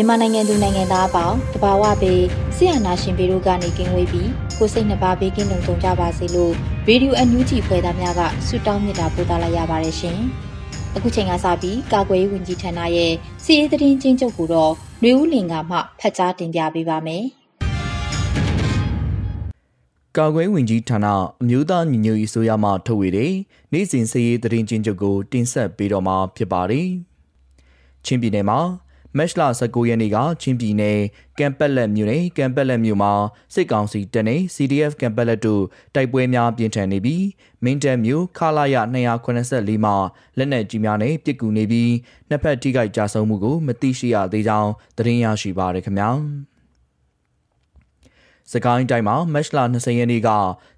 မြန်မာနိုင်ငံသူနိုင်ငံသားအပေါင်းတဘာဝပေးဆရာနာရှင်ပေတို့ကနေကင်းဝေးပြီးကိုစိတ်နှပါဘေးကင်းလုံခြုံကြပါစေလို့ရေဒီယိုအန်ယူဂျီဖွယ်သားများကဆုတောင်းမေတ္တာပို့သလိုက်ရပါတယ်ရှင်။အခုချိန်ကစပြီးကာကွယ်ရေးဝန်ကြီးဌာနရဲ့စီရေးသတင်းချင်းချုပ်ကိုတော့ຫນွေဦးလင်ကမှဖတ်ကြားတင်ပြပေးပါမယ်။ကာကွယ်ဝင်ကြီးဌာနအမျိုးသားညီညွတ်ရေးဆိုရမှထုတ်ဝေတဲ့နေ့စဉ်စည်ရေးသတင်းချင်းချုပ်ကိုတင်ဆက်ပေးတော့မှာဖြစ်ပါတယ်။ချင်းပြည်နယ်မှာ မက်လ19ရက်နေ့ကချင်းပြည်နယ်ကမ်ပက်လက်မြို့နယ်ကမ်ပက်လက်မြို့မှာစစ်ကောင်စီတပ်နဲ့ CDF ကမ်ပက်လက်တို့တိုက်ပွဲများပြင်းထန်နေပြီးမင်းတပ်မြို့ခလာရ284မှာလက်နက်ကြီးများနဲ့ပစ်ကူနေပြီးနှစ်ဖက်ထိခိုက်ကြဆုံးမှုကိုမသိရှိရသေးကြောင်းသတင်းရရှိပါရခင်ဗျာစကိုင်းတိုင်းမှာမက်လ20ရက်နေ့က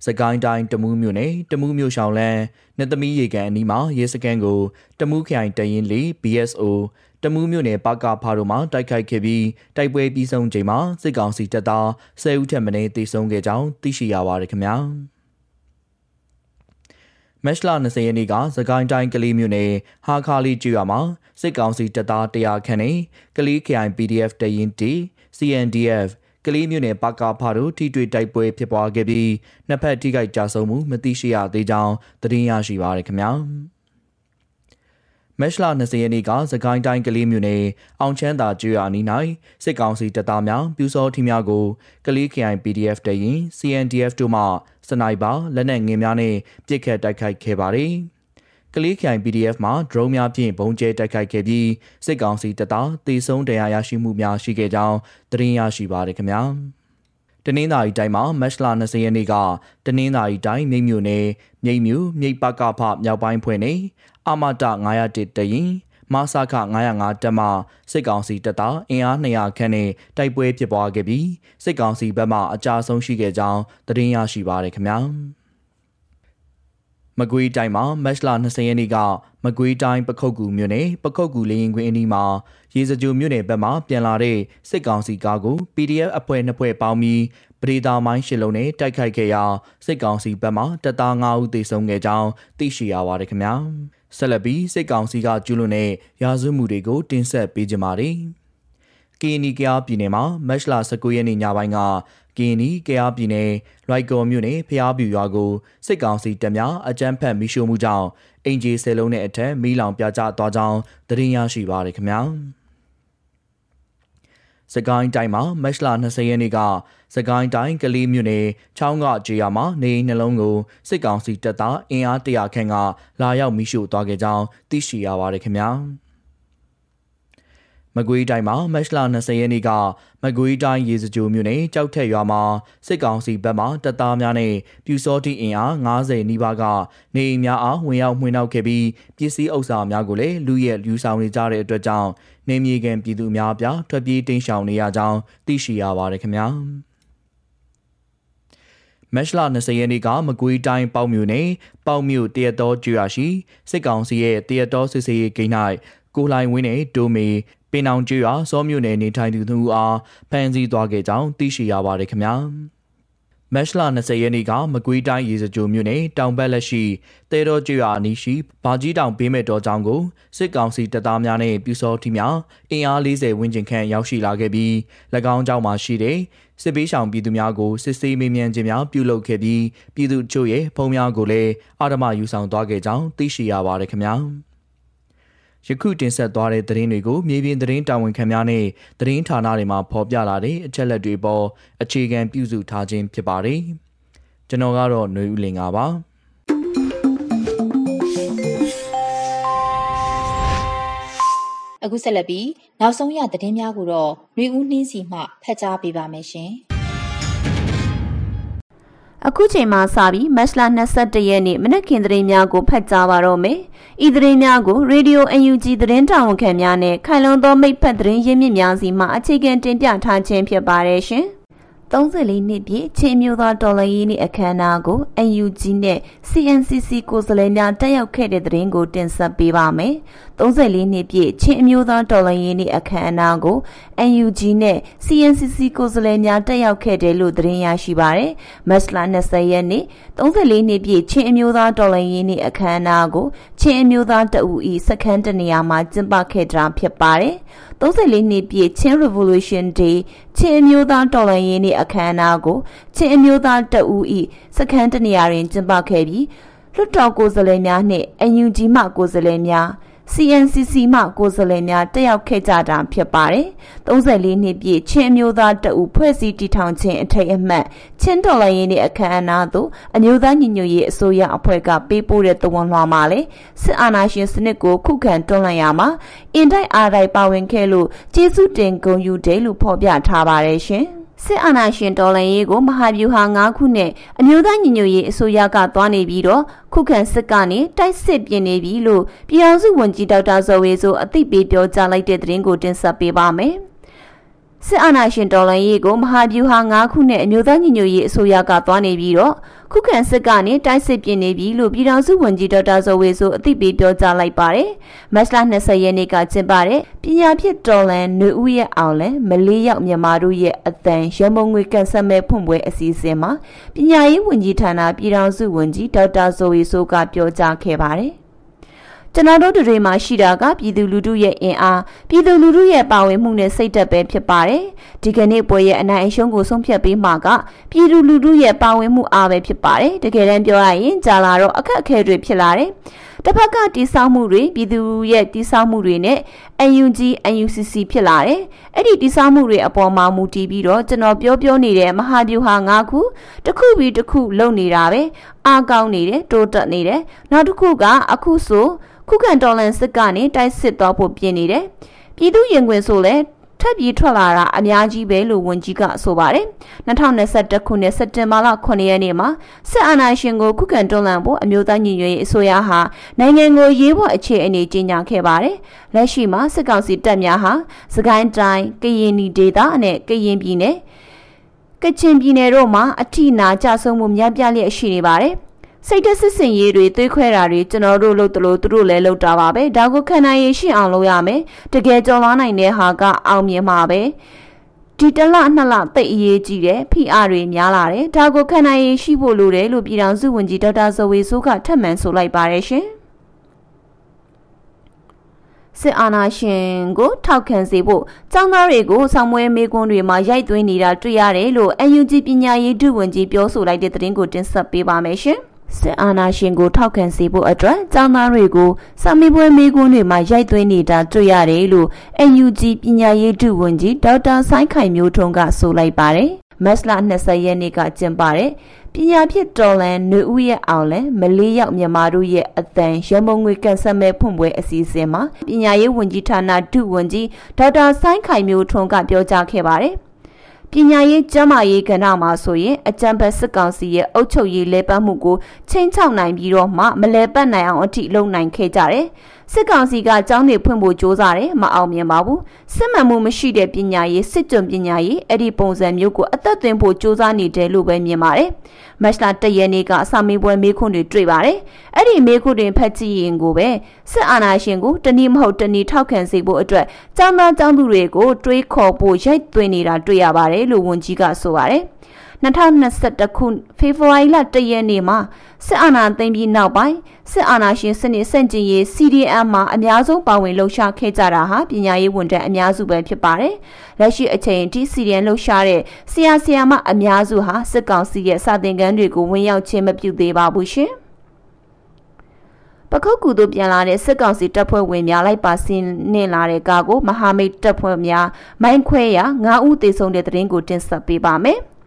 စကိုင်းတိုင်းတမူးမြို့နယ်တမူးမြို့ရှောင်းလန်းနှစ်သမီးရေကန်အနီးမှာရဲစခန်းကိုတမူးခိုင်တရင်လေး BSO တမူးမြို့နယ်ပကဖားတို့မှတိုက်ခိုက်ခဲ့ပြီးတိုက်ပွဲပြီးဆုံးချိန်မှာစစ်ကောင်စီတပ်သား10ဦးထက်မနည်းသေဆုံးခဲ့ကြောင်းသိရှိရပါတယ်ခင်ဗျာမက်လ20ရက်နေ့ကသကိုင်းတိုင်းကလေးမြို့နယ်ဟာခါလီကျွာမှာစစ်ကောင်စီတပ်သား100ခန့်နဲ့ကလေး KI PDF တရင်တီ CNDF ကလေးမြို့နယ်ပကဖားတို့ထိတွေ့တိုက်ပွဲဖြစ်ပွားခဲ့ပြီးနှစ်ဖက်ထိခိုက်ကြဆုံးမှုမသိရှိရသေးကြောင်းသတင်းရရှိပါရခင်ဗျာ။ မက်လ20ရက်နေ့ကစကိုင်းတိုင်းကလေးမြို့နယ်အောင်ချမ်းသာကျွော်အနီး၌စစ်ကောင်စီတပ်သားများပြူစောထီများကိုကလေး KI PDF တရင် CNDF တို့မှစနိုက်ပါလက်နက်ငယ်များနဲ့ပစ်ခတ်တိုက်ခိုက်ခဲ့ပါသည်ကလေးခိုင် PDF မှာ drone များဖြင့်ဘုံကျဲတိုက်ခိုက်ခဲ့ပြီးစစ်ကောင်စီတပ်သားတေဆုံးတရားရရှိမှုများရှိခဲ့ကြောင်းသတင်းရရှိပါရခင်ဗျာ။တ နင်္သာရီတိုင်းမှာမက်လ20ရက်နေ့ကတနင်္သာရီတိုင်းမြိတ်မြို့နယ်မြိတ်မြို့မြိတ်ပကဖမြောက်ပိုင်းဖွဲ့နေအမတ901တရင်မဆခ905တက်မှစစ်ကောင်စီတပ်သားအင်အား200ခန့်နဲ့တိုက်ပွဲဖြစ်ပွားခဲ့ပြီးစစ်ကောင်စီဘက်မှအကြဆုံးရှိခဲ့ကြောင်းသတင်းရရှိပါရခင်ဗျာ မကွေးတိုင်းမှာမက်လ20ရက်နေ့ကမကွေးတိုင်းပခုတ်ကူမြို့နယ်ပခုတ်ကူလေရင်ကွင်းအနီးမှာရေစကြိုမြို့နယ်ဘက်မှပြန်လာတဲ့စစ်ကောင်စီကားကို PDF အဖွဲ့နှစ်ဖွဲ့ပေါင်းပြီးပရိသာမိုင်းရှစ်လုံးနဲ့တိုက်ခိုက်ခဲ့ရာစစ်ကောင်စီဘက်မှတပ်သား9ဦးသေဆုံးခဲ့ကြောင်းသိရှိရပါတယ်ခင်ဗျာဆက်လက်ပြီးစစ်ကောင်စီကကျူးလွန်တဲ့ရာဇဝမှုတွေကိုတင်ဆက်ပေးကြပါမယ်ကီနီကယားပြည်နယ်မှာမက်လ19ရက်နေ့ညပိုင်းက ကီနီကယားပြည်နယ်လွိုက်ကော်မြို့နယ်ဖျားပြူရွာကိုစစ်ကောင်စီတပ်များအကြမ်းဖက်မိရှို့မှုကြောင့်အင်ဂျီဆယ်လုံးနဲ့အထက်မီးလောင်ပြကျသွားကြောင်းသတင်းရရှိပါရခင်ဗျာစကိုင်းတိုင်းမှာမက်လ20ရက်နေ့ကစကိုင်းတိုင်းကလေးမြို့နယ်ချောင်းကကြေးရမှာနေနှလုံးကိုစစ်ကောင်စီတပ်သားအင်အား100ခန့်ကလာရောက်မိရှို့သွားခဲ့ကြောင်းသိရှိရပါတယ်ခင်ဗျာ။ မကွေးတိုင်းမှာမက်လ20ရက်နေ့ကမကွေးတိုင်းရေစကြိုမြို့နယ်ကြောက်ထက်ရွာမှာစစ်ကောင်စီဘက်မှတပ်သားများနဲ့ပြူစောတိအင်အား90နီးပါးကနေအိမ်များအားဝင်ရောက်မှွေနှောက်ခဲ့ပြီးပစ္စည်းဥစ္စာများကိုလည်းလူရဲလူဆောင်နေကြတဲ့အတွက်ကြောင့်နေမြေကန်ပြည်သူများပြထွက်ပြေးတိမ်းရှောင်နေရကြောင်းသိရှိရပါတယ်ခင်ဗျာမက်လ20ရက်နေ့ကမကွေးတိုင်းပေါမြို့နယ်ပေါမြို့တရတော်ကျွာရှိစစ်ကောင်စီရဲ့တရတော်စစ်စေးဂိမ်း၌ကိုလိုင်ဝင်းနဲ့ဒိုမီ ပင်အောင်ကျွော်စောမြို့နယ်နေထိုင်သူတို့အားဖမ်းဆီးသွားခဲ့ကြောင်းသိရှိရပါတယ်ခင်ဗျာမက်လ20ရက်နေ့ကမကွေးတိုင်းရေစကြိုမြို့နယ်တောင်ဘက်လက်ရှိတဲတော်ကျွာအနီးရှိဘာကြီးတောင်ပေးမဲ့တော်ကြောင်းကိုစစ်ကောင်စီတပ်သားများနဲ့ပြူစောထီများအင်အား40ဝန်းကျင်ခန့်ရောက်ရှိလာခဲ့ပြီး၎င်းကြောင့်မှရှိတဲ့စစ်ပေးဆောင်ပြည်သူများကိုစစ်ဆေးမေးမြန်းခြင်းများပြုလုပ်ခဲ့ပြီးပြည်သူချို့ရဲ့ဖုံးများကိုလည်းအာဓမယူဆောင်သွားခဲ့ကြောင်းသိရှိရပါတယ်ခင်ဗျာ ယခုတင်ဆက်သွားတဲ့သတင်းတွေကိုမြေပြင်သတင်းတာဝန်ခံများနဲ့သတင်းဌာနတွေမှာဖော်ပြလာတဲ့အချက်လက်တွေပေါ်အခြေခံပြုစုထားခြင်းဖြစ်ပါတယ်။ကျွန်တော်ကတော့ຫນွေဦးလင်ပါ။အခုဆက်လက်ပြီးနောက်ဆုံးရသတင်းများကိုတော့နှွေဦးနှင်းစီမှဖတ်ကြားပေးပါမယ်ရှင်။ အခုချိန်မှစပြီးမတ်လ22ရက်နေ့မနက်ခင်းသတင်းများကိုဖတ်ကြားပါတော့မယ်။ဤသတင်းများကိုရေဒီယို UNG သတင်းတာဝန်ခံများနဲ့ခိုင်လုံသောမိတ်ဖက်သတင်းရင်းမြစ်များစီမှအခြေခံတင်ပြထားခြင်းဖြစ်ပါတယ်ရှင်။ 34နှစ်ပြည့်ချင်းမျိုးသားတော်လှန်ရေးနေ့အခမ်းအနားကို UNG နဲ့ CNCC ကိုယ်စားလှယ်များတက်ရောက်ခဲ့တဲ့သတင်းကိုတင်ဆက်ပေးပါမယ်။34နှစ်ပြည့်ချင်းအမျိုးသားတော်လှန်ရေးနေ့အခမ်းအနားကို UNG နဲ့ CNCC ကိုယ်စားလှယ်များတက်ရောက်ခဲ့တယ်လို့သတင်းရရှိပါရယ်။မတ်လ20ရက်နေ့34နှစ်ပြည့်ချင်းအမျိုးသားတော်လှန်ရေးနေ့အခမ်းအနားကိုချင်းအမျိုးသားတအူဤစခန်းတနေရာမှာကျင်းပခဲ့တာဖြစ်ပါတယ်။ 34နှစ်ပြည့်ချင်း Revolution Day ချင်းအမျိုးသားတော်လှန်ရေးနေ့အခမ်းအနားကိုချင်းအမျိုးသားတအူဤစခန်းတနေရာတွင်ကျင်းပခဲ့ပြီးလွှတ်တော်ကိုယ်စားလှယ်များနှင့် UNG မှကိုယ်စားလှယ်များ CNCC မှကိုယ်စားလှယ်များတက်ရောက်ခဲ့ကြတာဖြစ်ပါတယ်။34နှစ်ပြည့်ချင်းမျိုးသားတအုပ်ဖွဲ့စည်းတည်ထောင်ခြင်းအထိတ်အမှတ်ချင်းတော်လိုင်းရေးနှင့်အခမ်းအနားသို့အမျိုးသားညီညွတ်ရေးအစိုးရအဖွဲ့ကပေးပို့တဲ့သဝန်လွှာမှာလည်းစစ်အာဏာရှင်စနစ်ကိုခုခံတွန်းလှန်ရမှာအင်တိုက်အားတိုက်ပါဝင်ခဲ့လို့ကျေးဇူးတင်ဂုဏ်ယူတယ်လို့ဖော်ပြထားပါတယ်ရှင်။ စစ်အာဏာရှင်တော်လှန်ရေးကိုမဟာဗျူဟာ၅ခုနဲ့အမျိုးသားညီညွတ်ရေးအစိုးရကသွားနေပြီးတော့ခုခံစစ်ကနေတိုက်စစ်ပြင်နေပြီလို့ပြည်အောင်စုဝန်ကြီးဒေါက်တာဇော်ဝေဆိုအသိပေးပြောကြားလိုက်တဲ့သတင်းကိုတင်ဆက်ပေးပါမယ်။ စစ်အာဏာရှင်တော်လှန်ရေးကိုမဟာဗျူဟာ၅ခုနဲ့အမျိုးသားညီညွတ်ရေးအစိုးရကသွားနေပြီးတော့ခုခံစစ်ကနေတိုက်စစ်ပြင်နေပြီလို့ပြည်ထောင်စုဝန်ကြီးဒေါက်တာဇော်ဝေဆိုအသိပေးပြောကြားလိုက်ပါတယ်။မတ်လ20ရက်နေ့ကကျင်းပတဲ့ပညာဖြစ်တော်လှန်နှွေဦးရဲ့အောင်လဲမလေးရောက်မြန်မာတို့ရဲ့အတန်ရမုံငွေကန်ဆက်မဲ့ဖွင့်ပွဲအစည်းအဝေးမှာပညာရေးဝန်ကြီးဌာနပြည်ထောင်စုဝန်ကြီးဒေါက်တာဇော်ဝေဆိုကပြောကြားခဲ့ပါတယ်။ ကျွန်တော်တို့တွေမှာရှိတာကပြည်သူလူထုရဲ့အင်အားပြည်သူလူထုရဲ့ပါဝင်မှုနဲ့စိတ်သက်ပဲဖြစ်ပါတယ်ဒီကနေ့ပွဲရဲ့အနိုင်အရှုံးကိုဆုံးဖြတ်ပေးမှာကပြည်သူလူထုရဲ့ပါဝင်မှုအားပဲဖြစ်ပါတယ်တကယ်တမ်းပြောရရင်ကြာလာတော့အခက်အခဲတွေဖြစ်လာတယ်တစ်ဖက်ကတိစောက်မှုတွေပြည်သူရဲ့တိစောက်မှုတွေနဲ့ UNG UNCC ဖြစ်လာတယ်။အဲ့ဒီတိစောက်မှုတွေအပေါ်မှာမူတည်ပြီးတော့ကျွန်တော်ပြောပြောနေတဲ့မဟာဗျူဟာ၅ခုတစ်ခုပြီးတစ်ခုလုံနေတာပဲအားကောင်းနေတယ်တိုးတက်နေတယ်။နောက်တစ်ခုကအခုဆို ခုခံတော်လှန်စစ်ကနေတိုက်စစ်သွားဖို့ပြင်နေတယ်။ပြည်သူရင်ခွင်ဆိုလဲထပ်ပြီးထွက်လာတာအများကြီးပဲလို့ဝန်ကြီးကဆိုပါတယ်။2021ခုနှစ်စက်တင်ဘာလ9ရက်နေ့မှာစစ်အာဏာရှင်ကိုခုခံတွန်းလှန်ဖို့အမျိုးသားညီညွတ်ရေးအစိုးရဟာနိုင်ငံကိုရေးပေါ်အခြေအနေကြီးညာခဲ့ပါတယ်။လက်ရှိမှာစစ်ကောင်စီတပ်များဟာစကိုင်းတိုင်းကရင်နီဒေသနဲ့ကရင်ပြည်နယ်ကချင်ပြည်နယ်တို့မှာအထိနာကြဆုံးမှုများပြားလျက်ရှိနေပါတယ်။ စိတ်တဆစ်စင်ရေးတွေသွေးခွဲတာတွေကျွန်တော်တို့လုပ်တယ်လို့သူတို့လည်းလုပ်တာပါပဲဒါကိုခံနိုင်ရရှိအောင်လုပ်ရမယ်တကယ်ကြော်လွားနိုင်တဲ့ဟာကအောင်မြင်မှာပဲဒီတလနှစ်လသိအရေးကြီးတယ်ဖိအားတွေများလာတယ်ဒါကိုခံနိုင်ရရှိဖို့လိုတယ်လို့ပြည်ထောင်စုဝန်ကြီးဒေါက်တာဇဝေဆိုးကထပ်မံဆိုလိုက်ပါတယ်ရှင်စစ်အာဏာရှင်ကိုထောက်ခံစေဖို့ចောင်းသားတွေကိုဆောင်းမွဲမေကွန်းတွေမှာရိုက်သွင်းနေတာတွေ့ရတယ်လို့ UNG ပညာရေးဒုဝန်ကြီးပြောဆိုလိုက်တဲ့သတင်းကိုတင်ဆက်ပေးပါမယ်ရှင်။ စစ်အာဏာရှင်ကိုထောက်ခံစေဖို့အတွက်ကျောင်းသားတွေကိုစာမေးပွဲမေးခွန်းတွေမှာရိုက်သွင်းနေတာတွေ့ရတယ်လို့ UNG ပညာရေးဒုဝန်ကြီးဒေါက်တာဆိုင်းခိုင်မျိုးထွန်းကဆိုလိုက်ပါတယ်။မက်စလာ20ရက်နေ့ကကျင်းပတဲ့ပညာဖြစ်တော်လန်နှွေဦးရဲ့အောင်လဲမလေးရောက်မြန်မာတို့ရဲ့အတန်ရမုံငွေကန်ဆက်မဲ့ဖွင့်ပွဲအစည်းအဝေးမှာပညာရေးဝန်ကြီးဌာနဒုဝန်ကြီးဒေါက်တာဆိုင်းခိုင်မျိုးထွန်းကပြောကြားခဲ့ပါတယ်။ ပညာရေးကျန်းမာရေးကဏ္ဍမှာဆိုရင်အကြံဖက်စစ်ကောင်စီရဲ့အုပ်ချုပ်ရေးလဲပတ်မှုကိုချင်းချောက်နိုင်ပြီးတော့မှမလဲပတ်နိုင်အောင်အထိလုပ်နိုင်ခဲ့ကြတယ်။ စစ်ကောင်စီကကျောင်းတွေဖွင့်ဖို့ကြိုးစားတယ်မအောင်မြင်ပါဘူးစစ်မှန်မှုမရှိတဲ့ပညာရေးစစ်ကြုံပညာရေးအဲ့ဒီပုံစံမျိုးကိုအသက်သွင်းဖို့ကြိုးစားနေတယ်လို့ပဲမြင်ပါတယ်မတ်လတရက်နေ့ကအစာမေးပွဲမေးခွန်းတွေတွေ့ပါတယ်အဲ့ဒီမေးခွန်းတွေဖတ်ကြည့်ရင်ကိုပဲစစ်အာဏာရှင်ကိုတနည်းမဟုတ်တနည်းထောက်ခံစေဖို့အတွက်ကျောင်းသားကျောင်းသူတွေကိုတွေးခေါ်ဖို့ရိုက်သွင်းနေတာတွေ့ရပါတယ်လို့ဝန်ကြီးကဆိုပါတယ် 2021ခုဖေဖော်ဝါရီလ1ရက်နေ့မှာစစ်အာဏာသိမ်းပြီးနောက်ပိုင်းစစ်အာဏာရှင်စနစ်ဆန့်ကျင်ရေး CDM မှာအများဆုံးပါဝင်လှုပ်ရှားခဲ့ကြတာဟာပညာရေးဝန်ထမ်းအများစုပဲဖြစ်ပါတယ်။လက်ရှိအချိန်ထိ CDM လှုပ်ရှားတဲ့ဆရာဆရာမအများစုဟာစစ်ကောင်စီရဲ့စာသင်ခန်းတွေကိုဝင်ရောက်ခြင်းမပြုသေးပါဘူးရှင်။ပခုတ်ကူတို့ပြန်လာတဲ့စစ်ကောင်စီတပ်ဖွဲ့ဝင်များလိုက်ပါဆင်းနေလာတဲ့ကားကိုမဟာမိတ်တပ်ဖွဲ့များမိုင်းခွဲရာ9ဦးသေဆုံးတဲ့တဲ့ရင်ကိုတင်ဆက်ပေးပါမယ်။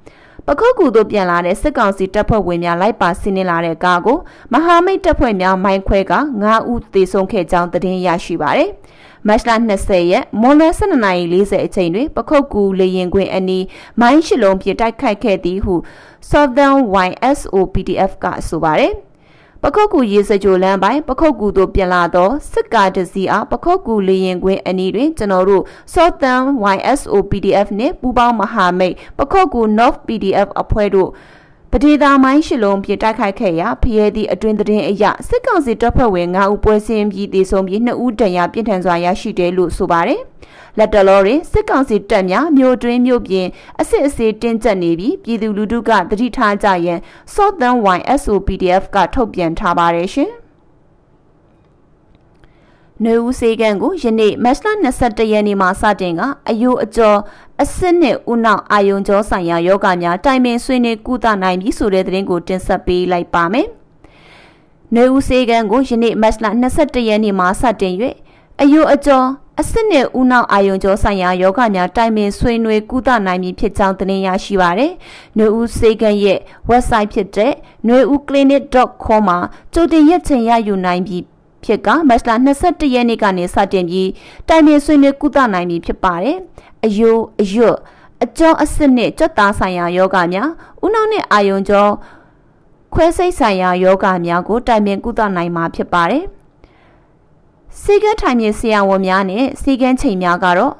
ပခုတ်ကူတို့ပြန်လာတဲ့စစ်ကောင်စီတပ်ဖွဲ့ဝင်များလိုက်ပါဆင်းနေလာတဲ့ကားကိုမဟာမိတ်တပ်ဖွဲ့များမိုင်းခွဲက9ဦးသေဆုံးခဲ့ကြောင်းသတင်းရရှိပါရယ်။မတ်လ20ရက်မွန်လွဲ12:40အချိန်တွင်ပခုတ်ကူလေရင်ခွင်အနီးမိုင်းရှိလုံးပြတိုက်ခိုက်ခဲ့သည်ဟု Southern YSO PDF ကဆိုပါတယ်။ ပခုတ်ကူရေစကြိုလမ်းပိုင်းပခုတ်ကူတို့ပြန်လာသောစစ်ကားတစီအားပခုတ်ကူလေရင်ကွင်းအနီးတွင်ကျွန်တော်တို့ Southern YSO PDF နှင့်ပူးပေါင်းမဟာမိတ်ပခုတ်ကူ North PDF အဖွဲ့တို့ ပဒေသာမိုင်းရှလုံးပြတိုက်ခိုက်ခဲ့ရာဖရဲသည့်အတွင်သတင်းအရစစ်ကောင်စီတပ်ဖွဲ့ဝင်9ဦးပွဲစင်းပြီးတေဆုံးပြီး2ဦးဒဏ်ရာပြင်းထန်စွာရရှိတယ်လို့ဆိုပါတယ်။လက်တလောတွင်စစ်ကောင်စီတပ်များမြို့တွင်းမြို့ပြင်အစစ်အဆေးတင်းကျပ်နေပြီးပြည်သူလူထုကတတိထားကြရန် Southern YSO PDF ကထုတ်ပြန်ထားပါတယ်ရှင်။ နွေဦးစေကန်းကိုယနေ့မတ်လ22ရက်နေ့မှာစတင်ကအယိုအကျော်အစစ်နဲ့ဦးနောက်အာယုံကျော်ဆိုင်ရာယောဂများတိုင်ပင်ဆွေးနွေးကုသနိုင်ပြီဆိုတဲ့သတင်းကိုတင်ဆက်ပေးလိုက်ပါမယ်။နွေဦးစေကန်းကိုယနေ့မတ်လ22ရက်နေ့မှာစတင်၍အယိုအကျော်အစစ်နဲ့ဦးနောက်အာယုံကျော်ဆိုင်ရာယောဂများတိုင်ပင်ဆွေးနွေးကုသနိုင်ပြီဖြစ်ကြောင်းသတင်းရရှိပါရယ်။နွေဦးစေကန်းရဲ့ website ဖြစ်တဲ့ nueuklinic.com မှာကြိုတင်ရက်ချိန်ရယူနိုင်ပြီး ဖြစ်ကမတ်လ22ရက်နေ့ကနေစတင်ပြီးတိုင်ပင်ဆွေးနွေးကုသနိုင်ပြီဖြစ်ပါတယ်။အယိုအယွတ်အကျော်အစစ်နဲ့ကြွတ်သားဆိုင်ရာယောဂများဥနောက်နဲ့အာယုံကျော်ခွဲစိတ်ဆိုင်ရာယောဂများကိုတိုင်ပင်ကုသနိုင်မှာဖြစ်ပါတယ်။စီကန်းထိုင်မြေဆရာဝန်များနဲ့စီကန်းချိန်များကတော့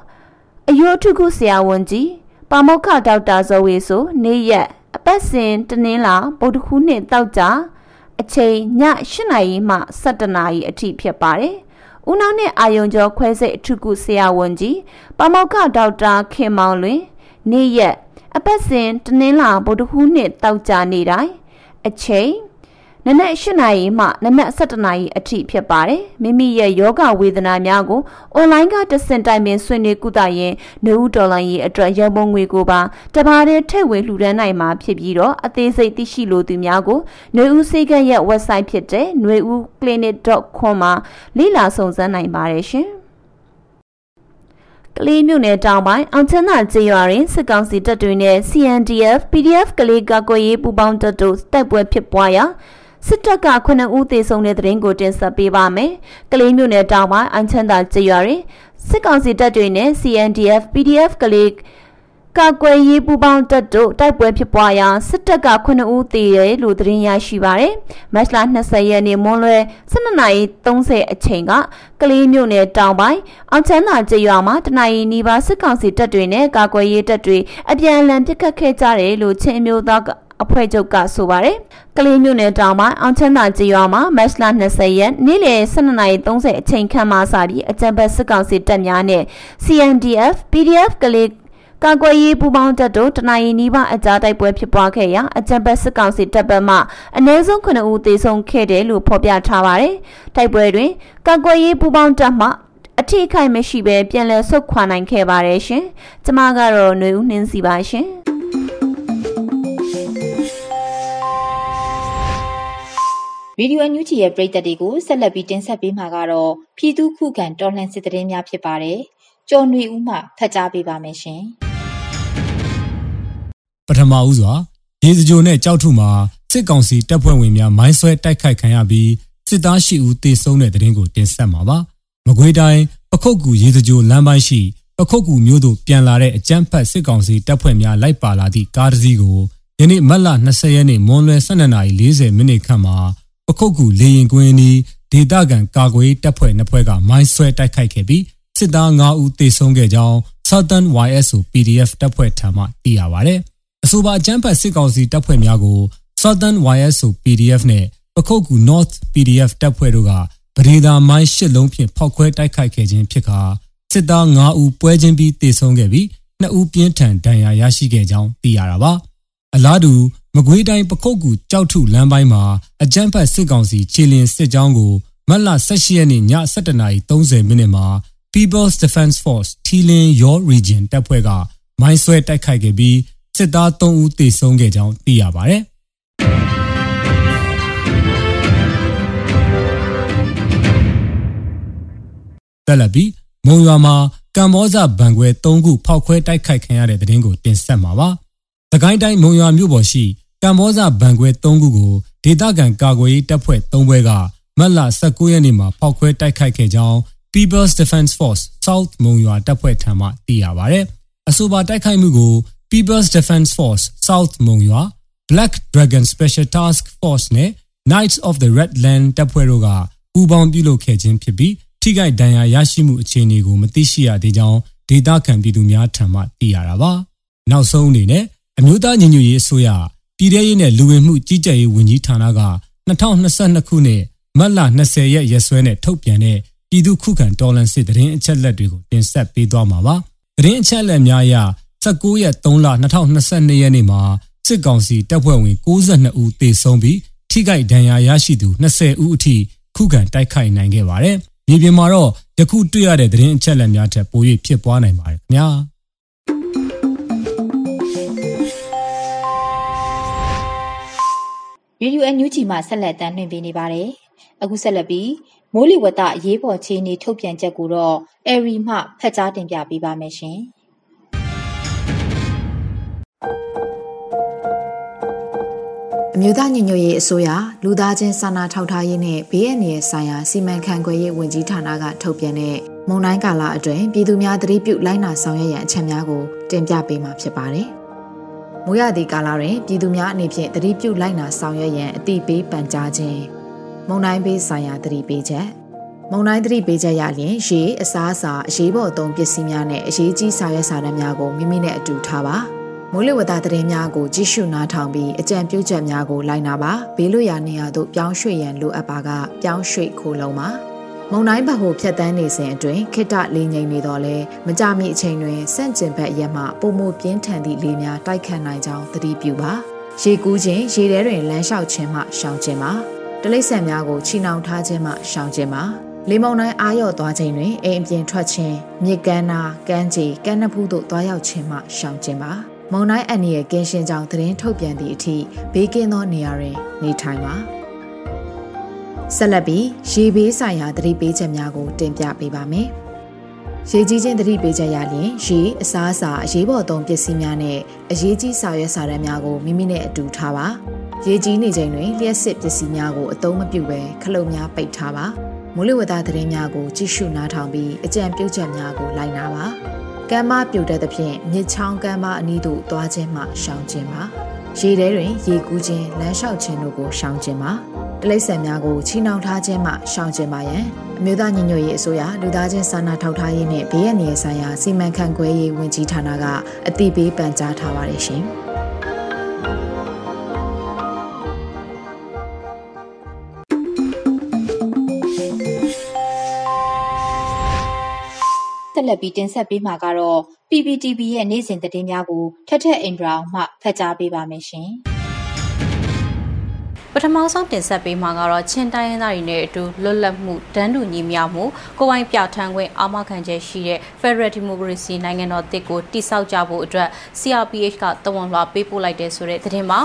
အယိုထုခုဆရာဝန်ကြီးပါမောက္ခဒေါက်တာဇော်ဝေဆိုနေ့ရက်အပတ်စဉ်တနင်္လာဗုဒ္ဓခူးနေ့တောက်ကြ အချိန်ည8နာရီမှ17နာရီအထိဖြစ်ပါတယ်။ဦးနောက်နဲ့အာယုံကျော်ခွဲစိတ်အထုကုဆရာဝန်ကြီးပမောက္ခဒေါက်တာခင်မောင်လွင် နေ့ရက်အပတ်စဉ်တနင်္လာဗုဒ္ဓဟူးနေ့တောက်ကြနေတိုင်းအချိန် နနက်၈နာရီမှနနက်၁၇နာရီအထိဖြစ်ပါတယ်မိမိရဲ့ယောဂဝေဒနာများကိုအွန်လိုင်းကတဆင့်တိုင်ပင်ဆွေးနွေးကုသရင်နှုတ်ဒေါ်လာရေးအတွက်ရန်ပုံငွေကိုပါတပါးတည်းထည့်ဝင်လှူဒန်းနိုင်မှာဖြစ်ပြီးတော့အသေးစိတ်သိရှိလိုသူများကိုနှွေဦးစေကရဲ့ website ဖြစ်တဲ့နှွေဦး clinic.com မှာလေ့လာစုံစမ်းနိုင်ပါတယ်ရှင်ကလေးမြို့နယ်တောင်ပိုင်းအောင်ချမ်းသာကျေးရွာတွင်စစ်ကောင်စီတပ်တွေနဲ့ CNDF PDF ကလေးကာကွယ်ရေးပူးပေါင်းတပ်တို့တိုက်ပွဲဖြစ်ပွားရာ စစ်တပ်က9ဦးသေဆုံးတဲ့တဲ့ရင်ကိုတင်ဆက်ပေးပါမယ်။ကလေးမျိုးနယ်တောင်ပိုင်းအန်ချန်တာကျေးရွာတွင်စစ်ကောင်စီတပ်တွေနဲ့ CNDF PDF ကလေးကာကွယ်ရေးပူးပေါင်းတပ်တို့တိုက်ပွဲဖြစ်ပွားရာစစ်တပ်က9ဦးသေတယ်လို့သတင်းရရှိပါရယ်။မတ်လ20ရက်နေ့မွန်းလွဲ12:30အချိန်ကကလေးမြို့နယ်တောင်ပိုင်းအောင်ချမ်းသာကျေးရွာမှာတနင်္လာနေ့နီးပါးစစ်ကောင်စီတပ်တွေနဲ့ကာကွယ်ရေးတပ်တွေအပြန်အလှန်ပစ်ခတ်ခဲ့ကြတယ်လို့ချင်းမျိုးသား အဖွဲ့ချုပ်ကဆိုပါတယ်။ကလေးမြို့နယ်တောင်ပိုင်းအောင်ချမ်းသာကျေးရွာမှာမတ်လ20ရက်နေ့လယ်12:30အချိန်ခန့်မှစပြီးအကြံဖက်စစ်ကောင်စီတပ်များနဲ့ CNDF PDF ကလေးကာကွယ်ရေးပူးပေါင်းတပ်တို့တနင်္လာနေ့ပါအကြတိုက်ပွဲဖြစ်ပွားခဲ့ရာအကြံဖက်စစ်ကောင်စီတပ်ဘက်မှအနည်းဆုံး9ဦးသေဆုံးခဲ့တယ်လို့ဖော်ပြထားပါတယ်။တိုက်ပွဲတွင်ကာကွယ်ရေးပူးပေါင်းတပ်မှအထီးခိုင်မရှိဘဲပြန်လည်ဆုတ်ခွာနိုင်ခဲ့ပါတယ်ရှင်။ကျမကတော့ຫນွေဦးနှင်းစီပါရှင်။ ရေဒီယိုအန်ယူဂျီရဲ့ပရိသတ်တွေကိုဆက်လက်ပြီးတင်ဆက်ပေးမှာကတော့ပြည်သူခုခံတော်လှန်စစ်တရင်များဖြစ်ပါတယ်။ကျော်နေဦးမှဖတ်ကြားပေးပါမယ်ရှင်။ပထမဦးစွာရေစကြိုနဲ့ကြောက်ထုမှာစစ်ကောင်စီတပ်ဖွဲ့ဝင်များမိုင်းဆွဲတိုက်ခိုက်ခံရပြီးစစ်သားရှိဦးသေဆုံးတဲ့တရင်ကိုတင်ဆက်မှာပါ။မကွေးတိုင်းပခုတ်ကူရေစကြိုလမ်းပိုင်းရှိပခုတ်ကူမြို့သို့ပြန်လာတဲ့အကြမ်းဖက်စစ်ကောင်စီတပ်ဖွဲ့များလိုက်ပါလာသည့်ကားတစ်စီးကိုယနေ့မတ်လ20ရက်နေ့မွန်းလွဲ12:40မိနစ်ခန့်မှာ ပခုတ်ကူလေရင်ကွင်းနီးဒေသခံကာကွယ်တပ်ဖွဲ့နှစ်ဖွဲ့ကမိုင်းဆွဲတိုက်ခိုက်ခဲ့ပြီးစစ်သား9ဦးသေဆုံးခဲ့ကြောင်း Southern YSO PDF တပ်ဖွဲ့ထံမှသိရပါဗျ။အဆိုပါအကြမ်းဖက်စစ်ကောင်စီတပ်ဖွဲ့များကို Southern YSO PDF နဲ့ပခုတ်ကူ North PDF တပ်ဖွဲ့တို့ကပဒေသာမိုင်းရှစ်လုံးဖြင့်ဖောက်ခွဲတိုက်ခိုက်ခဲ့ခြင်းဖြစ်ကာစစ်သား9ဦးပွဲချင်းပြီးသေဆုံးခဲ့ပြီး2ဦးပြင်းထန်ဒဏ်ရာရရှိခဲ့ကြောင်းသိရတာပါ။အလားတူ မကွေးတိုင်းပခုတ်ကူကြောက်ထုလမ်းပိုင်းမှာအကြမ်းဖက်စစ်ကောင်စီခြေလျင်စစ်ကြောင်းကိုမတ်လ18ရက်နေ့ည7:30မိနစ်မှာ People's Defense Force ထီလင်း Your Region တပ်ဖွဲ့ကမိုင်းဆွဲတိုက်ခိုက်ခဲ့ပြီးစစ်သား3ဦးသေဆုံးခဲ့ကြောင်းသိရပါတယ်။တက်လက်ပြီးမုံရွာမှာကမ္ဘောဇဘန်ခွဲ၃ခုဖောက်ခွဲတိုက်ခိုက်ခံရတဲ့တဲ့တင်ကိုတင်ဆက်မှာပါ။သကိုင်းတိုင်းမုံရွာမြို့ပေါ်ရှိ ကမ္ဘောဇဘန်ခွဲ၃ခုကိုဒေသခံကာကွယ်ရေးတပ်ဖွဲ့၃ဘွဲကမတ်လ19ရက်နေ့မှာဖောက်ခွဲတိုက်ခိုက်ခဲ့ကြောင်း People's Defense Force South မုံရွာတပ်ဖွဲ့ထံမှသိရပါဗျ။အဆိုပါတိုက်ခိုက်မှုကို People's Defense Force South မုံရွာ Black Dragon Special Task Force နဲ့ Knights of the Red Land တပ်ဖွဲ့တို့ကပူးပေါင်းပြုလုပ်ခဲ့ခြင်းဖြစ်ပြီးထိခိုက်ဒဏ်ရာရရှိမှုအခြေအနေကိုမသိရှိရသေးကြောင်းဒေသခံပြည်သူများထံမှသိရတာပါ။နောက်ဆုံးအနေနဲ့အမျိုးသားညီညွတ်ရေးအစိုးရ ပြည်ထရေးနဲ့လူဝင်မှုကြီးကြပ်ရေးဝန်ကြီးဌာနက2022ခုနှစ်မတ်လ20ရက်ရက်စွဲနဲ့ထုတ်ပြန်တဲ့ပြည်သူခုခံတော်လှန်စစ်တရင်အချက်လက်တွေကိုတင်ဆက်ပေးသွားမှာပါ။တရင်အချက်လက်များအရ19ရက်3လ2022ရက်နေ့မှာစစ်ကောင်စီတပ်ဖွဲ့ဝင်62ဦးသေဆုံးပြီးထိခိုက်ဒဏ်ရာရရှိသူ20ဦးအထိခုခံတိုက်ခိုက်နိုင်ခဲ့ပါတယ်။မြေပြင်မှာတော့ယခုတွေ့ရတဲ့သတင်းအချက်အလက်များထက်ပို၍ဖြစ်ပွားနိုင်ပါတယ်ခင်ဗျာ။ ရေဒီယိုအန်ယူဂျီမှဆက်လက်တမ်းလွှင့်ပေးနေပါတယ်။အခုဆက်လက်ပြီးမိုးလေဝသရေးပေါ်ခြေအနေထုတ်ပြန်ချက်ကိုတော့အဲရီမှဖတ်ကြားတင်ပြပေးပါမယ်ရှင်။အမျိုးသားညီညွတ်ရေးအစိုးရလူသားချင်းစာနာထောက်ထားရေးနဲ့ဘေးအန္တရာယ်ဆိုင်ရာစီမံခန့်ခွဲရေးဝန်ကြီးဌာနကထုတ်ပြန်တဲ့မုံတိုင်းကာလအတွင်းပြည်သူများသတိပြုလိုက်နာဆောင်ရွက်ရန်အချက်များကိုတင်ပြပေးမှာဖြစ်ပါတယ်။ မိုးရသည့်ကာလတွင်ပြည်သူများအနေဖြင့်သတိပြုလိုက်နာဆောင်ရွက်ရန်အသိပေးပန်ကြားခြင်းမုံတိုင်းပေးဆိုင်ရာသတိပေးချက်မုံတိုင်းသတိပေးချက်ရလျင်ရေအစားအစာအရေးပေါ်အသုံးပစ္စည်းများနဲ့အရေးကြီးစာရွက်စာတမ်းများကိုမိမိနဲ့အတူထားပါမိုးလေဝသသတင်းများကိုကြည့်ရှုနားထောင်ပြီးအကြံပြုချက်များကိုလိုက်နာပါဘေးလွတ်ရာနေရာသို့ပြောင်းရွှေ့ရန်လိုအပ်ပါကပြောင်းရွှေ့ခိုးလုံးပါ မုံတိုင်းဘက်ဟိုဖြတ်တန်းနေစဉ်အတွင်းခိတ္တလေးငိမ့်နေတော့လဲမကြမီအချိန်တွင်စန့်ကျင်ဘက်ရက်မှပုံမပြင်းထန်သည့်လေများတိုက်ခတ်နိုင်ကြောင်းသတိပြုပါရေကူးခြင်းရေထဲတွင်လမ်းလျှောက်ခြင်းမှရှောင်ခြင်းပါတလိษံများကိုချီနှောင်ထားခြင်းမှရှောင်ခြင်းပါလေမုန်တိုင်းအာရော့သွားခြင်းတွင်အိမ်အပြင်ထွက်ခြင်းမြစ်ကမ်းနာကမ်းခြေကမ်းနဖူးသို့သွားရောက်ခြင်းမှရှောင်ခြင်းပါမုန်တိုင်းအန္တရာယ်ကင်းရှင်းကြောင်းသတင်းထုတ်ပြန်သည့်အထိဘေးကင်းသောနေရာတွင်နေထိုင်ပါ ဆက်လက်ပြီးရေဘေးဆိုင်ရာသတိပေးချက်များကိုတင်ပြပေးပါမယ်။ရေကြီးခြင်းသတိပေးချက်ရလျင်ရေအစားအစာအရေးပေါ်သုံးပစ္စည်းများနဲ့အရေးကြီးစာရွက်စာတမ်းများကိုမိမိနဲ့အတူထားပါ။ရေကြီးနေချိန်တွင်လျှက်စစ်ပစ္စည်းများကိုအသုံးမပြုဘဲခလုတ်များပိတ်ထားပါ။မိုးလေဝသသတင်းများကိုကြည့်ရှုနားထောင်ပြီးအကြံပြုချက်များကိုလိုက်နာပါ။ကမ်းမပြိုတဲ့သဖြင့်မြစ်ချောင်းကမ်းမအနီးသို့သွားခြင်းမှရှောင်ခြင်းပါ။ရေထဲတွင်ရေကူးခြင်းလမ်းလျှောက်ခြင်းတို့ကိုရှောင်ခြင်းပါ။ တလိษံများကိုချီနှောင်ထားခြင်းမှရှောင်ကျဉ်ပါရန်အမျိုးသားညီညွတ်ရေးအစိုးရလူသားချင်းစာနာထောက်ထားရေးနဲ့ဘေးအန္တရာယ်ဆိုင်ရာစီမံခန့်ခွဲရေးဝန်ကြီးဌာနကအသိပေးပန်ကြားထားပါတယ်ရှင်။ဆက်လက်ပြီးတင်ဆက်ပေးမှာကတော့ PPTV ရဲ့နေ့စဉ်သတင်းများကိုထက်ထက်အင်ဒရာအောင်မှဖတ်ကြားပေးပါမယ်ရှင်။ ပထမဆုံးတင်ဆက်ပေးမှာကတော့ချင်းတိုင်းရင်းသားတွေနဲ့အတူလွတ်လပ်မှုတန်းတူညီမျှမှုကိုယ်ပိုင်ပြဋ္ဌာန်းခွင့်အာမခံချက်ရှိတဲ့ Federal Democracy နိုင်ငံတော်တစ်ကိုတိစောက်ကြဖို့အတွက် CRPH ကတဝန်လွှာပေးပို့လိုက်တဲ့ဆိုတဲ့သတင်းပါ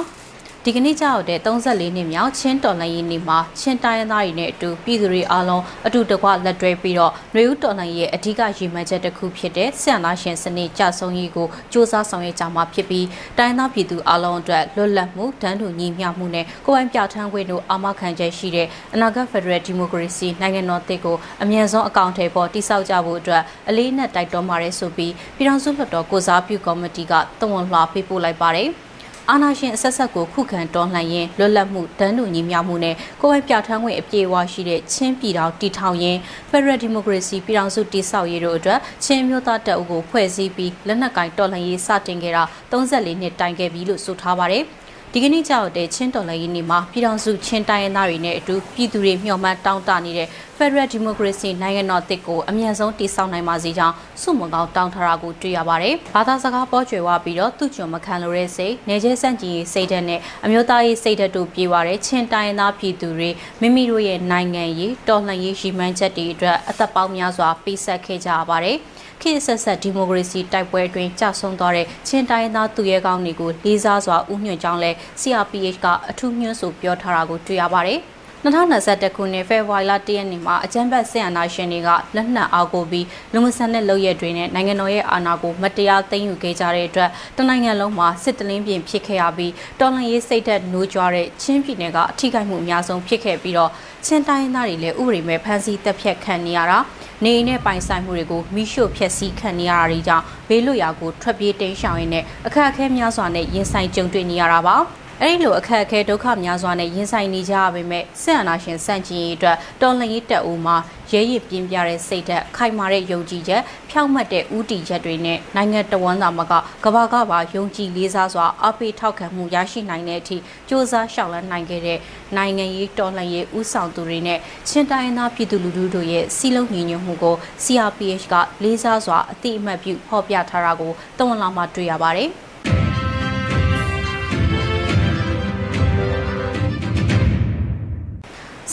ဒီကနေ့ကြောက်တဲ့34နှစ်မြောက်ချင်းတော်လှန်ရေးနေ့မှာချင်းတိုင်းရင်းသားတွေနဲ့အတူပြည်သူတွေအားလုံးအတူတကွလက်တွဲပြီးတော့ຫນွေဦးတော်လှန်ရေးရဲ့အဓိကရည်မှန်းချက်တစ်ခုဖြစ်တဲ့ဆန္ဒရှင်စနစ်ကြဆုံရေးကိုစ조사ဆောင်ရွက်ကြမှာဖြစ်ပြီးတိုင်းသားပြည်သူအားလုံးအတွက်လွတ်လပ်မှုတန်းတူညီမျှမှုနဲ့ကိုယ်ပိုင်ပြဋ္ဌာန်းခွင့်တို့အာမခံချက်ရှိတဲ့အနာဂတ်ဖက်ဒရယ်ဒီမိုကရေစီနိုင်ငံတော်တစ်ကိုအမြန်ဆုံးအကောင့်ထဲပေါ်တိစောက်ကြဖို့အတွက်အလေးနက်တိုက်တွန်းပါတယ်ဆိုပြီးပြည်ထောင်စုလွှတ်တော်ကိုစားပြုကော်မတီကတဝန်လှပေးပို့လိုက်ပါတယ်။ အာဏာရှင်အဆက်ဆက်ကိုခုခံတော်လှန်ရင်းလွတ်လပ်မှုတန်းတူညီမျှမှုနဲ့ကိုယ်ပိုင်ပြဋ္ဌာန်းခွင့်အပြည့်အဝရှိတဲ့ချင်းပြည်တော်တည်ထောင်ရင်း Federal Democracy ပြည်ထောင်စုတည်ဆောက်ရေးတို့အတွက်ချင်းမျိုးသားတပ်အုပ်ကိုဖွဲ့စည်းပြီးလက်နက်ကင်တော်လှန်ရေးစတင်ခဲ့တာ34နှစ်တိုင်ခဲ့ပြီလို့ဆိုထားပါတယ်။ ဒီကနေ့ကြောက်တဲ့ချင်းတော်လှန်ရေးနေ့မှာပြည်ထောင်စုချင်းတိုင်းရင်းသားတွေနဲ့အတူပြည်သူတွေမျှော်မှန်းတောင်းတနေတဲ့ Federal Democracy နိုင်ငံတော်တစ်ကိုအမြန်ဆုံးတည်ဆောက်နိုင်ပါစေကြောင်းစုမကောင်းတောင်းထားတာကိုတွေ့ရပါတယ်။ဘာသာစကားပေါ်ကျွယ်ဝပြီးတော့သူ့ကျွန်မခံလို့တဲ့စိတ်၊နေကျဆန့်ကျင်ရေးစိတ်ဓာတ်နဲ့အမျိုးသားရေးစိတ်ဓာတ်တို့ပြေဝတဲ့ချင်းတိုင်းရင်းသားပြည်သူတွေမိမိတို့ရဲ့နိုင်ငံရေးတော်လှန်ရေးရည်မှန်းချက်တွေအတွက်အသက်ပေါင်းများစွာပေးဆက်ခဲ့ကြရပါတယ်။ ခေတ်ဆက်ဆက်ဒီမိုကရေစီတိုက်ပွဲအတွင်းကြာဆုံးသွားတဲ့ချင်းတိုင်းသားသူရဲကောင်းတွေကိုလေးစားစွာဥညွှန်ကြောင်းလဲ CRPH ကအထူးညွှန်းဆိုပြောထားတာကိုတွေ့ရပါတယ်။ 2021ခုနှစ်ဖေဖော်ဝါရီလ1ရက်နေ့မှာအကြမ်းဖက်စစ်အာဏာရှင်တွေကလက်နက်အားကိုပြီးလူမဆန်တဲ့လုပ်ရက်တွေနဲ့နိုင်ငံတော်ရဲ့အာဏာကိုမတရားသိမ်းယူခဲ့ကြတဲ့အတွက်တနိုင်ငံလုံးမှာစစ်တလင်းပြင်ဖြစ်ခဲ့ရပြီးတော်လှန်ရေးစိတ်သက်နှိုးကြွတဲ့ချင်းပြည်နယ်ကအထိခိုက်မှုအများဆုံးဖြစ်ခဲ့ပြီးတော့ချင်းတိုင်းသားတွေလည်းဥပဒေမဲ့ဖမ်းဆီးတပ်ဖြတ်ခံနေရတာနေအိမ်နဲ့ပိုင်ဆိုင်မှုတွေကိုမိရှို့ဖျက်ဆီးခံနေရတာတွေကြောင့်ဘေးလွတ်ရာကိုထွက်ပြေးတိမ်းရှောင်ရင်းနဲ့အခက်အခဲများစွာနဲ့ရင်ဆိုင်ကြုံတွေ့နေရတာပါ အဲ့ဒီလိုအခက်အခဲဒုက္ခများစွာနဲ့ရင်ဆိုင်နေကြရပေမဲ့စစ်အာဏာရှင်စန့်ကျင်ရေးအတွက်တော်လှန်ရေးတပ်ဦးမှာရဲရည်ပြင်းပြတဲ့စိတ်ဓာတ်ခိုင်မာတဲ့ယုံကြည်ချက်ဖြောင့်မတ်တဲ့ဥတီချက်တွေနဲ့နိုင်ငံတော်ဝန်သားမကကဘာကပါယုံကြည်လေးစားစွာအပိထောက်ခံမှုရရှိနိုင်တဲ့အထိစ조사ရှောက်လန်းနိုင်ခဲ့တဲ့နိုင်ငံရေးတော်လှန်ရေးဥဆောင်သူတွေနဲ့ချင်းတိုင်းသားပြည်သူလူထုတို့ရဲ့စီလုံးညီညွတ်မှုကို CRPH ကလေးစားစွာအတိအမှတ်ပြုဖော်ပြထားတာကိုတဝန်လာမှတွေ့ရပါတယ်။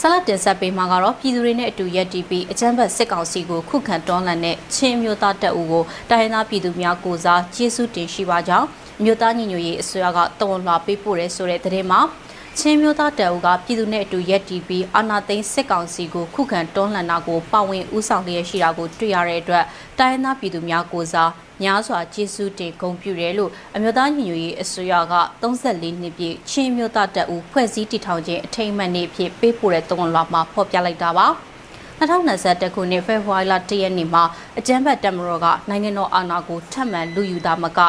ဆလတ်တင်ဆက်ပေးမှာကတော့ပြည်သူတွေနဲ့အတူရက်တီးပြီးအကြမ်းဖက်စစ်ကောင်စီကိုခုခံတွန်းလှန်တဲ့ချင်းမျိုးသားတပ်ဦးကိုတိုင်းရင်းသားပြည်သူများကိုစားကျေးဇူးတင်ရှိပါကြောင်းမြို့သားညီညွတ်ရေးအစိုးရကတဝန်လာပေးပို့ရဲဆိုတဲ့သတင်းမှာ ချင်းမျိုးသားတပ်ဦးကပြည်သူနဲ့အတူရက်တီးပြီးအာနာသိန်းစစ်ကောင်စီကိုခုခံတွန်းလှန်တာကိုပါဝင်ဦးဆောင်လျက်ရှိတာကိုတွေ့ရတဲ့အတွက်တိုင်းရင်းသားပြည်သူများကိုစားများစွာကျေးဇူးတင်ဂုဏ်ပြုတယ်လို့အမျိုးသားညီညွတ်ရေးအစိုးရက34နှစ်ပြည့်ချင်းမျိုးသားတပ်ဦးဖွဲ့စည်းတည်ထောင်ခြင်းအထိမ်းအမှတ်နေ့ဖြစ်ပေးပို့တဲ့တုံ့လွှာမှာဖော်ပြလိုက်တာပါ2021ခုနှစ်ဖေဖော်ဝါရီလ1ရက်နေ့မှာအကြမ်းဖက်တပ်မတော်ကနိုင်ငံတော်အာဏာကိုထပ်မံလူယူတာမက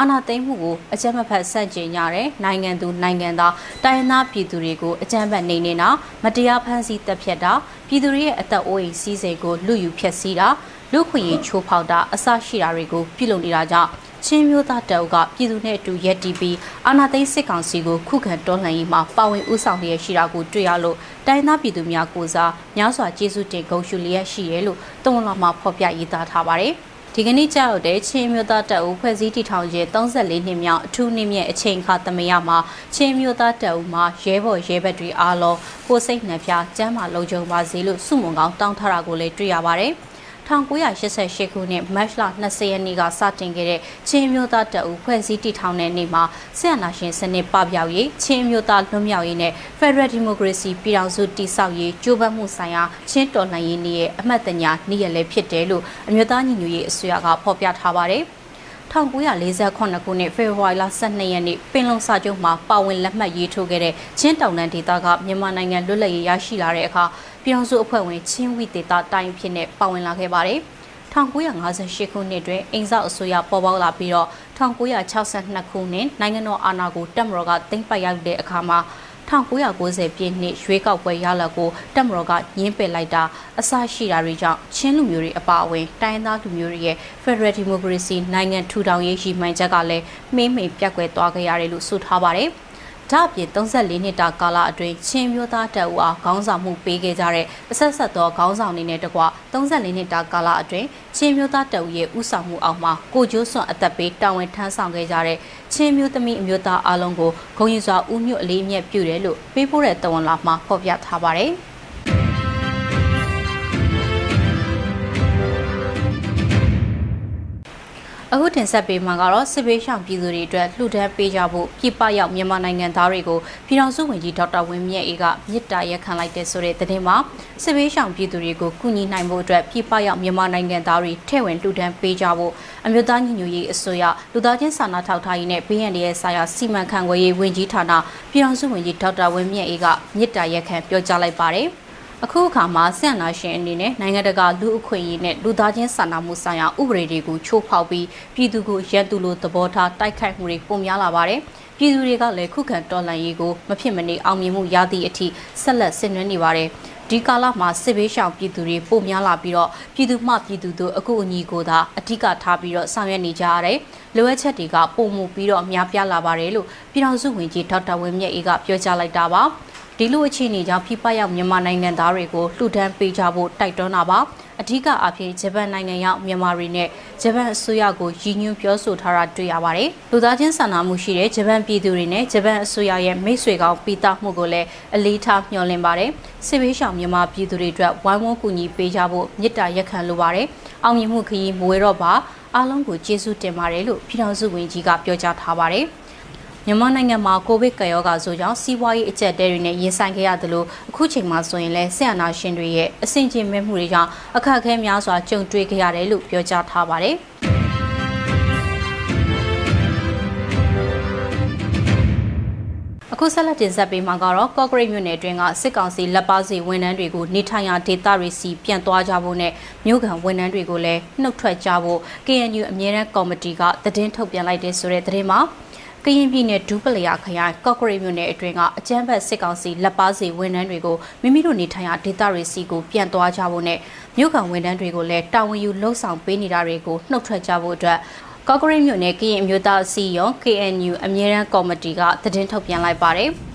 အာဏာသိမ်းမှုကိုအကြမ်းဖက်ဆန့်ကျင်ကြတဲ့နိုင်ငံသူနိုင်ငံသားတိုင်းသားပြည်သူတွေကိုအကြမ်းဖက်နေနေတာမတရားဖမ်းဆီးတပ်ဖြတ်တာပြည်သူတွေရဲ့အသက်အိုးအိမ်စီးစိမ်ကိုလူယူဖျက်ဆီးတာလူခွင့်ရေးချိုးဖောက်တာအဆရှိတာတွေကိုပြုလုပ်နေတာကြောင့်ချင်းမျိုးသားတအုပ်ကပြည်သူနဲ့အတူရက်တီးပြီးအာဏာသိမ်းစစ်ကောင်စီကိုခုခံတော်လှန်ရေးမှာပါဝင်ဦးဆောင်လျက်ရှိတာကိုတွေ့ရလို့တိုင်းသားပြည်သူများကိုစားများစွာကျေးဇူးတင်ဂုဏ်ယူလျက်ရှိရဲလို့တုံ့လာမှာဖော်ပြရေးသားထားပါတယ်။ ဒီကနေ့ကြောက်တဲ့ချင်းမျိုးသားတပ်ဦးဖွဲ့စည်းတည်ထောင်ခြင်း34နှစ်မြောက်အထူးနှစ်မြတ်အချိန်ခါသမယမှာချင်းမျိုးသားတပ်ဦးမှာရဲဘော်ရဲဘက်တွေအားလုံးကိုစိတ်နှပြကျမ်းမာလုံခြုံပါစေလို့စုမုံကောင်းတောင်းထားတာကိုလည်းတွေ့ရပါတယ်။ 1988ခုနှစ်မတ်လ20ရက်နေ့ကစတင်ခဲ့တဲ့ချင်းမျိုးသားတပ်ဦးဖွဲ့စည်းတည်ထောင်တဲ့နေ့မှာဆက်အနာရှင်စနစ်ပပျောက်ရေးချင်းမျိုးသားလွတ်မြောက်ရေးနဲ့ Federal Democracy ပြည်ထောင်စုတည်ဆောက်ရေးကြိုးပမ်းမှုဆိုင်ရာချင်းတော်လှန်ရေးနေ့ရဲ့အမှတ်တညာနေ့ရက်လည်းဖြစ်တယ်လို့အမျိုးသားညီညွတ်ရေးအစိုးရကဖော်ပြထားပါတယ်။1948ခုနှစ်ဖေဖော်ဝါရီလ12ရက်နေ့ပင်လုံစာချုပ်မှာပါဝင်လက်မှတ်ရေးထိုးခဲ့တဲ့ချင်းတောင်တန်းဒေသကမြန်မာနိုင်ငံလွတ်လပ်ရေးရရှိလာတဲ့အခါ ပြည်ထောင်စုအဖွဲ့ဝင်ချင်းဝီဒေသတိုင်းဖြစ်နေပါဝင်လာခဲ့ပါတယ်။1958ခုနှစ်တွင်အိမ်ဆောက်အစိုးရပေါ်ပေါက်လာပြီးတော့1962ခုနှစ်နိုင်ငံတော်အာဏာကိုတက်မတော်ကသိမ်းပိုက်ရတဲ့အခါမှာ1990ပြည့်နှစ်ရွေးကောက်ပွဲရလဒ်ကိုတက်မတော်ကညှင်းပယ်လိုက်တာအဆရှိတာတွေကြောင့်ချင်းလူမျိုးတွေအပါအဝင်တိုင်းသားလူမျိုးတွေရဲ့ Federal Democracy နိုင်ငံထူထောင်ရေးရည်မှန်းချက်ကလည်းမှိမ့်မှိန်ပြတ်ကွယ်သွားခဲ့ရတယ်လို့ဆိုထားပါတယ်။ ဒါအပြင်34နှစ်တာကာလအတွင်းချင်းမျိုးသားတပ်ဦးအားခေါင်းဆောင်မှုပေးခဲ့ကြတဲ့အဆက်ဆက်သောခေါင်းဆောင်တွေနဲ့တကွ34နှစ်တာကာလအတွင်းချင်းမျိုးသားတပ်ဦးရဲ့ဥဆောင်မှုအောက်မှာကိုကျိုးစွန်အသက်ပေးတာဝန်ထမ်းဆောင်ခဲ့ကြတဲ့ချင်းမျိုးသမီးအမျိုးသားအားလုံးကိုဂုဏ်ယူစွာဥညွတ်အလေးအမြတ်ပြုတယ်လို့ပေးပို့တဲ့တဝန်လာမှာဖော်ပြထားပါတယ်။ အခုတင်ဆက်ပေးမှာကတော့စစ်ဘေးရှောင်ပြည်သူတွေအတွက်လှူဒန်းပေးကြဖို့ပြည်ပရောက်မြန်မာနိုင်ငံသားတွေကိုပြည်ထောင်စုဝန်ကြီးဒေါက်တာဝင်းမြတ်အေးကမြစ်တာရက်ခံလိုက်တဲ့ဆိုတဲ့သတင်းမှာစစ်ဘေးရှောင်ပြည်သူတွေကိုကူညီနိုင်ဖို့အတွက်ပြည်ပရောက်မြန်မာနိုင်ငံသားတွေထဲ့ဝင်လှူဒန်းပေးကြဖို့အမျိုးသားညီညွတ်ရေးအစိုးရလူသားချင်းစာနာထောက်ထားရေးနဲ့ဘေးရန်ရဲ့ဆိုင်ရာစီမံခန့်ခွဲရေးဝန်ကြီးဌာနပြည်ထောင်စုဝန်ကြီးဒေါက်တာဝင်းမြတ်အေးကမြစ်တာရက်ခံပြောကြားလိုက်ပါတယ်။ အခုအခါမှာဆန့်နာရှင်အနေနဲ့နိုင်ငံတကာလူအခွင့်အရေးနဲ့လူသားချင်းစာနာမှုဆိုင်ရာဥပဒေတွေကိုချိုးဖောက်ပြီးပြည်သူကိုရန်သူလိုသဘောထားတိုက်ခိုက်မှုတွေပုံများလာပါတယ်။ပြည်သူတွေကလည်းခုခံတော်လှန်ရေးကိုမဖြစ်မနေအောင်မြင်မှုရသည့်အထိဆက်လက်ဆင်နွှဲနေပါတယ်။ဒီကာလမှာစစ်ဘေးရှောင်ပြည်သူတွေပုံများလာပြီးတော့ပြည်သူမှပြည်သူတို့အခုအညီကိုသာအထူးကထားပြီးတော့ဆောင်ရွက်နေကြရတယ်။လိုအပ်ချက်တွေကပုံမှုပြီးတော့အများပြားလာပါတယ်လို့ပြည်ထောင်စုဝန်ကြီးဒေါက်တာဝင်းမြတ်အေးကပြောကြားလိုက်တာပါ။ ဒီလိုအခြေအနေကြောင့်ဖိပတ်ရောက်မြန်မာနိုင်ငံသားတွေကိုလှူဒန်းပေးကြဖို့တိုက်တွန်းတာပါအဓိကအဖြစ်ဂျပန်နိုင်ငံရောက်မြန်မာတွေနဲ့ဂျပန်အစိုးရကိုရည်ညွှန်းပြောဆိုထားတာတွေ့ရပါတယ်။လူသားချင်းစာနာမှုရှိတဲ့ဂျပန်ပြည်သူတွေနဲ့ဂျပန်အစိုးရရဲ့မိတ်ဆွေကောင်းပြီးသားမှုကိုလည်းအလေးထားမျှော်လင့်ပါတယ်။စစ်ဘေးရှောင်မြန်မာပြည်သူတွေအတွက်ဝိုင်းဝန်းကူညီပေးကြဖို့မြစ်တာရက်ခံလိုပါတယ်။အောင်မြင်မှုခရီးမွေတော့ပါအားလုံးကိုကျေးဇူးတင်ပါတယ်လို့ပြည်ထောင်စုဝန်ကြီးကပြောကြားထားပါတယ်။ မမြန်မာနိုင်ငံမှာကိုဗစ်ကရောဂါဆိုကြောင့်စီးပွားရေးအကျပ်တဲတွေနဲ့ရင်ဆိုင်ခဲ့ရသလိုအခုချိန်မှာဆိုရင်လည်းဆရာနာရှင်တွေရဲ့အဆင့်ချင်းမဲ့မှုတွေကြောင့်အခက်အခဲများစွာကြုံတွေ့ခဲ့ရတယ်လို့ပြောကြားထားပါတယ်။အခုဆက်လက်တင်ဆက်ပေးမှာကတော့ကော့ဂရိတ်မြို့နယ်အတွင်းကစစ်ကောင်စီလက်ပါစီဝန်ထမ်းတွေကိုနေထိုင်ရာဒေသတွေစီပြန်သွားကြဖို့နဲ့မြို့ကန်ဝန်ထမ်းတွေကိုလည်းနှုတ်ထွက်ကြဖို့ KNU အမြဲတမ်းကော်မတီကသတင်းထုတ်ပြန်လိုက်တဲ့ဆိုတဲ့သတင်းမှာ ကရင်ပြည်နယ်ဒူးပလျာခရိုင်ကော့ဂရိတ်မြို့နယ်အတွင်းကအကြမ်းဖက်စစ်ကောင်စီလက်ပါစီဝန်ထမ်းတွေကိုမိမိတို့နေထိုင်ရာဒေသတွေစီကိုပြန်သွားကြဖို့နဲ့မြို့ကန်ဝန်ထမ်းတွေကိုလည်းတာဝန်ယူလှုပ်ဆောင်ပေးနေတာတွေကိုနှုတ်ထွက်ကြဖို့အတွက်ကော့ကရိတ်မြို့နယ်ကရင်အမျိုးသားအစည်းအရုံး KNU အမြဲတမ်းကော်မတီကသတင်းထုတ်ပြန်လိုက်ပါတယ်။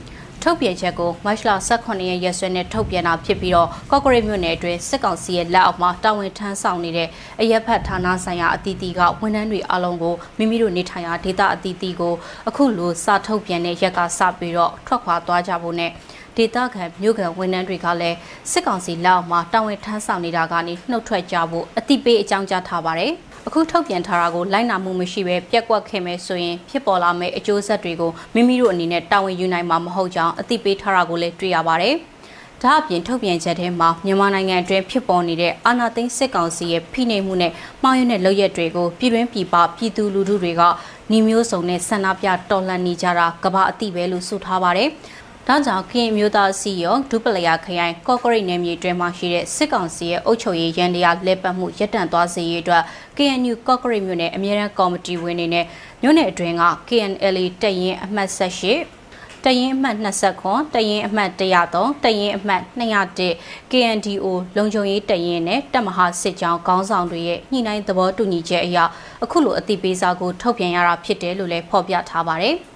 ထုတ်ပြန်ချက်ကိုမတ်လ18ရက်ရက်စွဲနဲ့ထုတ်ပြန်တာဖြစ်ပြီးတော့ကော့ကရိတ်မြို့နယ်အတွင်းစစ်ကောင်စီရဲ့လက်အောက်မှာတာဝန်ထမ်းဆောင်နေတဲ့အရက်ဖတ်ဌာနဆိုင်ရာအသီးသီးကဝန်ထမ်းတွေအလုံးကိုမိမိတို့နေထိုင်ရာဒေသအသီးသီးကိုအခုလိုစာထုတ်ပြန်တဲ့ရက်ကစပြီးတော့ထွက်ခွာသွားကြဖို့နဲ့ဒေသခံမြို့ခံဝန်ထမ်းတွေကလည်းစစ်ကောင်စီလက်အောက်မှာတာဝန်ထမ်းဆောင်နေတာကနေနှုတ်ထွက်ကြဖို့အတိပေးအကြောင်းကြားထားပါတယ်။ အခုထုတ်ပြန်ထားတာကိုလိုက်နာမှုမရှိဘဲပြက်ကွက်ခဲ့မယ်ဆိုရင်ဖြစ်ပေါ်လာမယ့်အကျိုးဆက်တွေကိုမိမိတို့အနေနဲ့တာဝန်ယူနိုင်မှာမဟုတ်ကြောင်းအသိပေးထားတာကိုလည်းတွေ့ရပါတယ်။ဒါအပြင်ထုတ်ပြန်ချက်ထဲမှာမြန်မာနိုင်ငံအတွင်းဖြစ်ပေါ်နေတဲ့အာဏာသိမ်းစစ်ကောင်စီရဲ့ဖိနှိပ်မှုနဲ့မှားယွင်းတဲ့လုပ်ရက်တွေကိုပြည်တွင်းပြည်ပပြည်သူလူထုတွေကနှီးမျိုးစုံနဲ့ဆန္ဒပြတော်လှန်နေကြတာကဘာအတိပဲလို့ဆိုထားပါတယ်။ ဒါကြောင့်ခရင်မျိုးသားစီရောဒုပလယာခရိုင်ကော့ကရိတ်နယ်မြေတွင်မှရှိတဲ့စစ်ကောင်စီရဲ့အုပ်ချုပ်ရေးရန်တရားလက်ပတ်မှုရပ်တန့်သွားစေရေးအတွက် KNU ကော့ကရိတ်မြို့နယ်အမြဲတမ်းကော်မတီဝင်တွေနဲ့မြို့နယ်အတွင်းက KNLA တပ်ရင်းအမှတ်18တရင်အမှတ်20ခွန်တရင်အမှတ်103တရင်အမှတ်201 KNDO လုံခြုံရေးတရင်နဲ့တပ်မဟာစစ်ကြောင်းခေါင်းဆောင်တွေရဲ့ညှိနှိုင်းသဘောတူညီချက်အရအခုလိုအသိပေးစာကိုထုတ်ပြန်ရတာဖြစ်တယ်လို့လည်းဖော်ပြထားပါတယ်။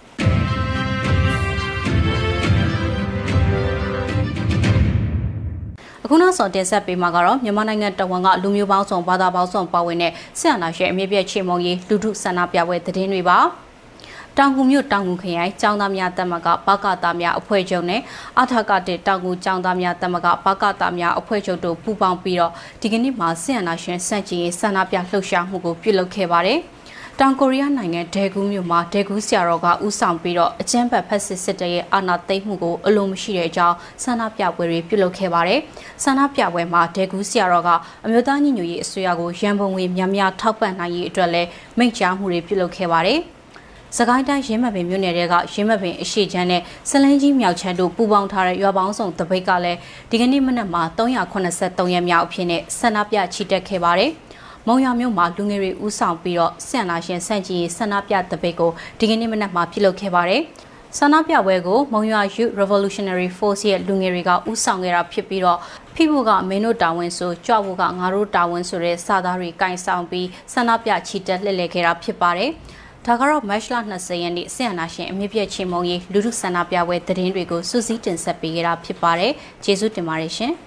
အခုနောက်ဆုံးတင်ဆက်ပေးမှာကတော့မြန်မာနိုင်ငံတဝန်ကလူမျိုးပေါင်းစုံဘာသာပေါင်းစုံပါဝင်တဲ့ဆရာနာရဲ့အမြင့်ပြည့်ချေမုံရေးလူထုဆန္ဒပြပွဲသတင်းတွေပါတောင်ကူမြို့တောင်ကူခရိုင်ကျောင်းသားများတက်မကဘကတာများအဖွဲ့ချုပ်နဲ့အထကတဲ့တောင်ကူကျောင်းသားများတက်မကဘကတာများအဖွဲ့ချုပ်တို့ပူးပေါင်းပြီးတော့ဒီကနေ့မှာဆရာနာရှင်စန့်ကျင်ရေးဆန္ဒပြလှုပ်ရှားမှုကိုပြုလုပ်ခဲ့ပါတယ်။ တောင်ကိုရီးယားနိုင်ငံဒဲဂူးမြို့မှာဒဲဂူးဆရာတော်ကဥဆောင်ပြီးတော့အကြမ်းဖက်ဖက်စစ်စစ်တပ်ရဲ့အာဏာသိမ်းမှုကိုအလိုမရှိတဲ့အကြောင်းဆန္ဒပြပွဲတွေပြုလုပ်ခဲ့ပါတယ်။ဆန္ဒပြပွဲမှာဒဲဂူးဆရာတော်ကအမျိုးသားညီညွတ်ရေးအစိုးရကိုရန်ပုံငွေများများထောက်ပံ့နိုင်ရေးအတွက်လည်းမိန့်ကြားမှုတွေပြုလုပ်ခဲ့ပါတယ်။စကိုင်းတိုင်းရင်းမပင်မြို့နယ်တွေကရင်းမပင်အရှိချမ်းနဲ့စလင်းကြီးမြောက်ချမ်းတို့ပူးပေါင်းထားတဲ့ရွာပေါင်းစုံတပိတ်ကလည်းဒီကနေ့မနက်မှာ383ရက်မြောက်အဖြစ်နဲ့ဆန္ဒပြချီတက်ခဲ့ပါတယ်။ မုံရမြို့မှာလူငယ်တွေဦးဆောင်ပြီးတော့ဆန်လာရှင်ဆန့်ကျင်ရေးဆန္ဒပြတပိတ်ကိုဒီကနေ့မနက်မှာပြုလုပ်ခဲ့ပါတယ်။ဆန္ဒပြပွဲကိုမုံရွာ Youth Revolutionary Force ရဲ့လူငယ်တွေကဦးဆောင်ခဲ့တာဖြစ်ပြီးတော့ဖိဖို့ကမင်းတို့တာဝန်ဆိုကြွဖို့ကငါတို့တာဝန်ဆိုတဲ့စာသားတွေကင်ဆောင်ပြီးဆန္ဒပြချီတက်လှည့်လည်ခဲ့တာဖြစ်ပါတယ်။ဒါကတော့ March 20ရက်နေ့ဆင်အနာရှင်အမြင့်ပြည့်ချီမုံရေးလူထုဆန္ဒပြပွဲသတင်းတွေကိုစူးစီးတင်ဆက်ပေးခဲ့တာဖြစ်ပါတယ်။ကျေးဇူးတင်ပါတယ်ရှင်။။